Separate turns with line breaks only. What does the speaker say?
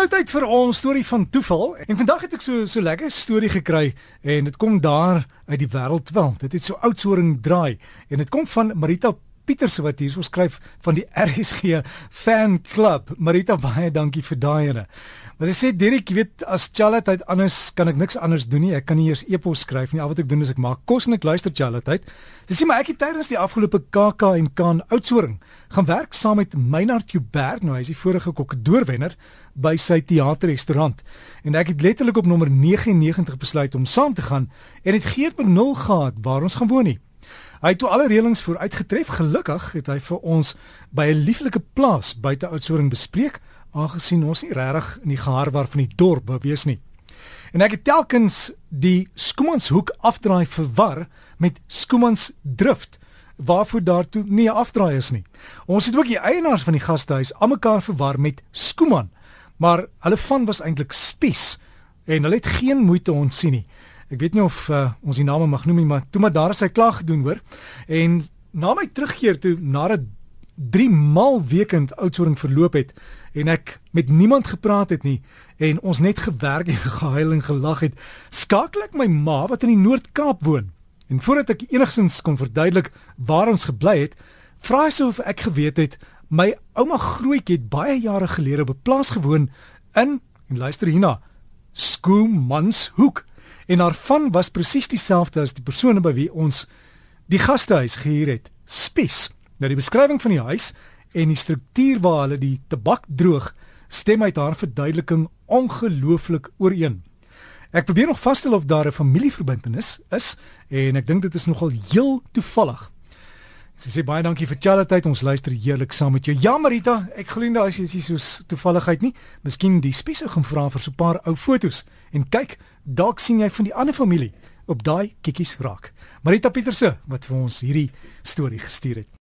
nou tyd vir ons storie van toeval. En vandag het ek so so lekker storie gekry en dit kom daar uit die wêreld wel. Dit het so oudsoring draai en dit kom van Marita Pieters wat hier so skryf van die RSG fan club. Marita baie dankie vir daai ene. Maar sy sê Dirk, jy weet as Chalat uit anders kan ek niks anders doen nie. Ek kan nie eers e-pos skryf nie. Al wat ek doen is ek maak kos en ek luister Chalat uit. Dis sê maar ek het tydens die afgelope KK en kan oudsoring gaan werk saam met Meinard Joubert. Nou hy is die vorige kokkedoorwenner by sy teaterrestaurant. En ek het letterlik op nommer 99 besluit om saam te gaan en dit gee met nul gehad waar ons gaan woon nie. Hy het toe alle reëlings vooruitgetref. Gelukkig het hy vir ons by 'n lieflike plaas buite Oudtshoorn bespreek aangesien ons nie regtig in die geharwar van die dorp bewees nie. En ek het telkens die Skoemanshoek afdraai verwar met Skoemans Drift waarvoor daartoe nie 'n afdraai is nie. Ons het ook die eienaars van die gastehuis almekaar verwar met Skooman, maar hulle van was eintlik Spies en hulle het geen moeite ontsien nie. Ek weet nie of uh, ons die name mag noem nie, maar toe maar daar is hy klaar gedoen hoor. En na my terugkeer toe nadat 3 maal weekend oudsoring verloop het en ek met niemand gepraat het nie en ons net gewerk en gehuil en gelag het, skakel ek my ma wat in die Noord-Kaap woon. En voordat ek enigsins kon verduidelik waar ons gebly het, vra sy of ek geweet het my ouma Grootjie het baie jare gelede op 'n plaas gewoon in en luister hierna, Skoemanshoek. En haar van was presies dieselfde as die persone by wie ons die gastehuis gehuur het. Spies. Nou die beskrywing van die huis en die struktuur waar hulle die tabak droog stem uit haar verduideliking ongelooflik ooreen. Ek probeer nog vasstel of daar 'n familieverbintenis is en ek dink dit is nogal heel toevallig. Sy sê baie dankie vir Charlotte, ons luister heerlik saam met jou. Ja Marita, ek glo nie daar is iets so toevalligheid nie. Miskien die spesifiek gaan vra vir so 'n paar ou fotos en kyk, dalk sien jy van die ander familie op daai kikkies raak. Marita Pieterse wat vir ons hierdie storie gestuur het.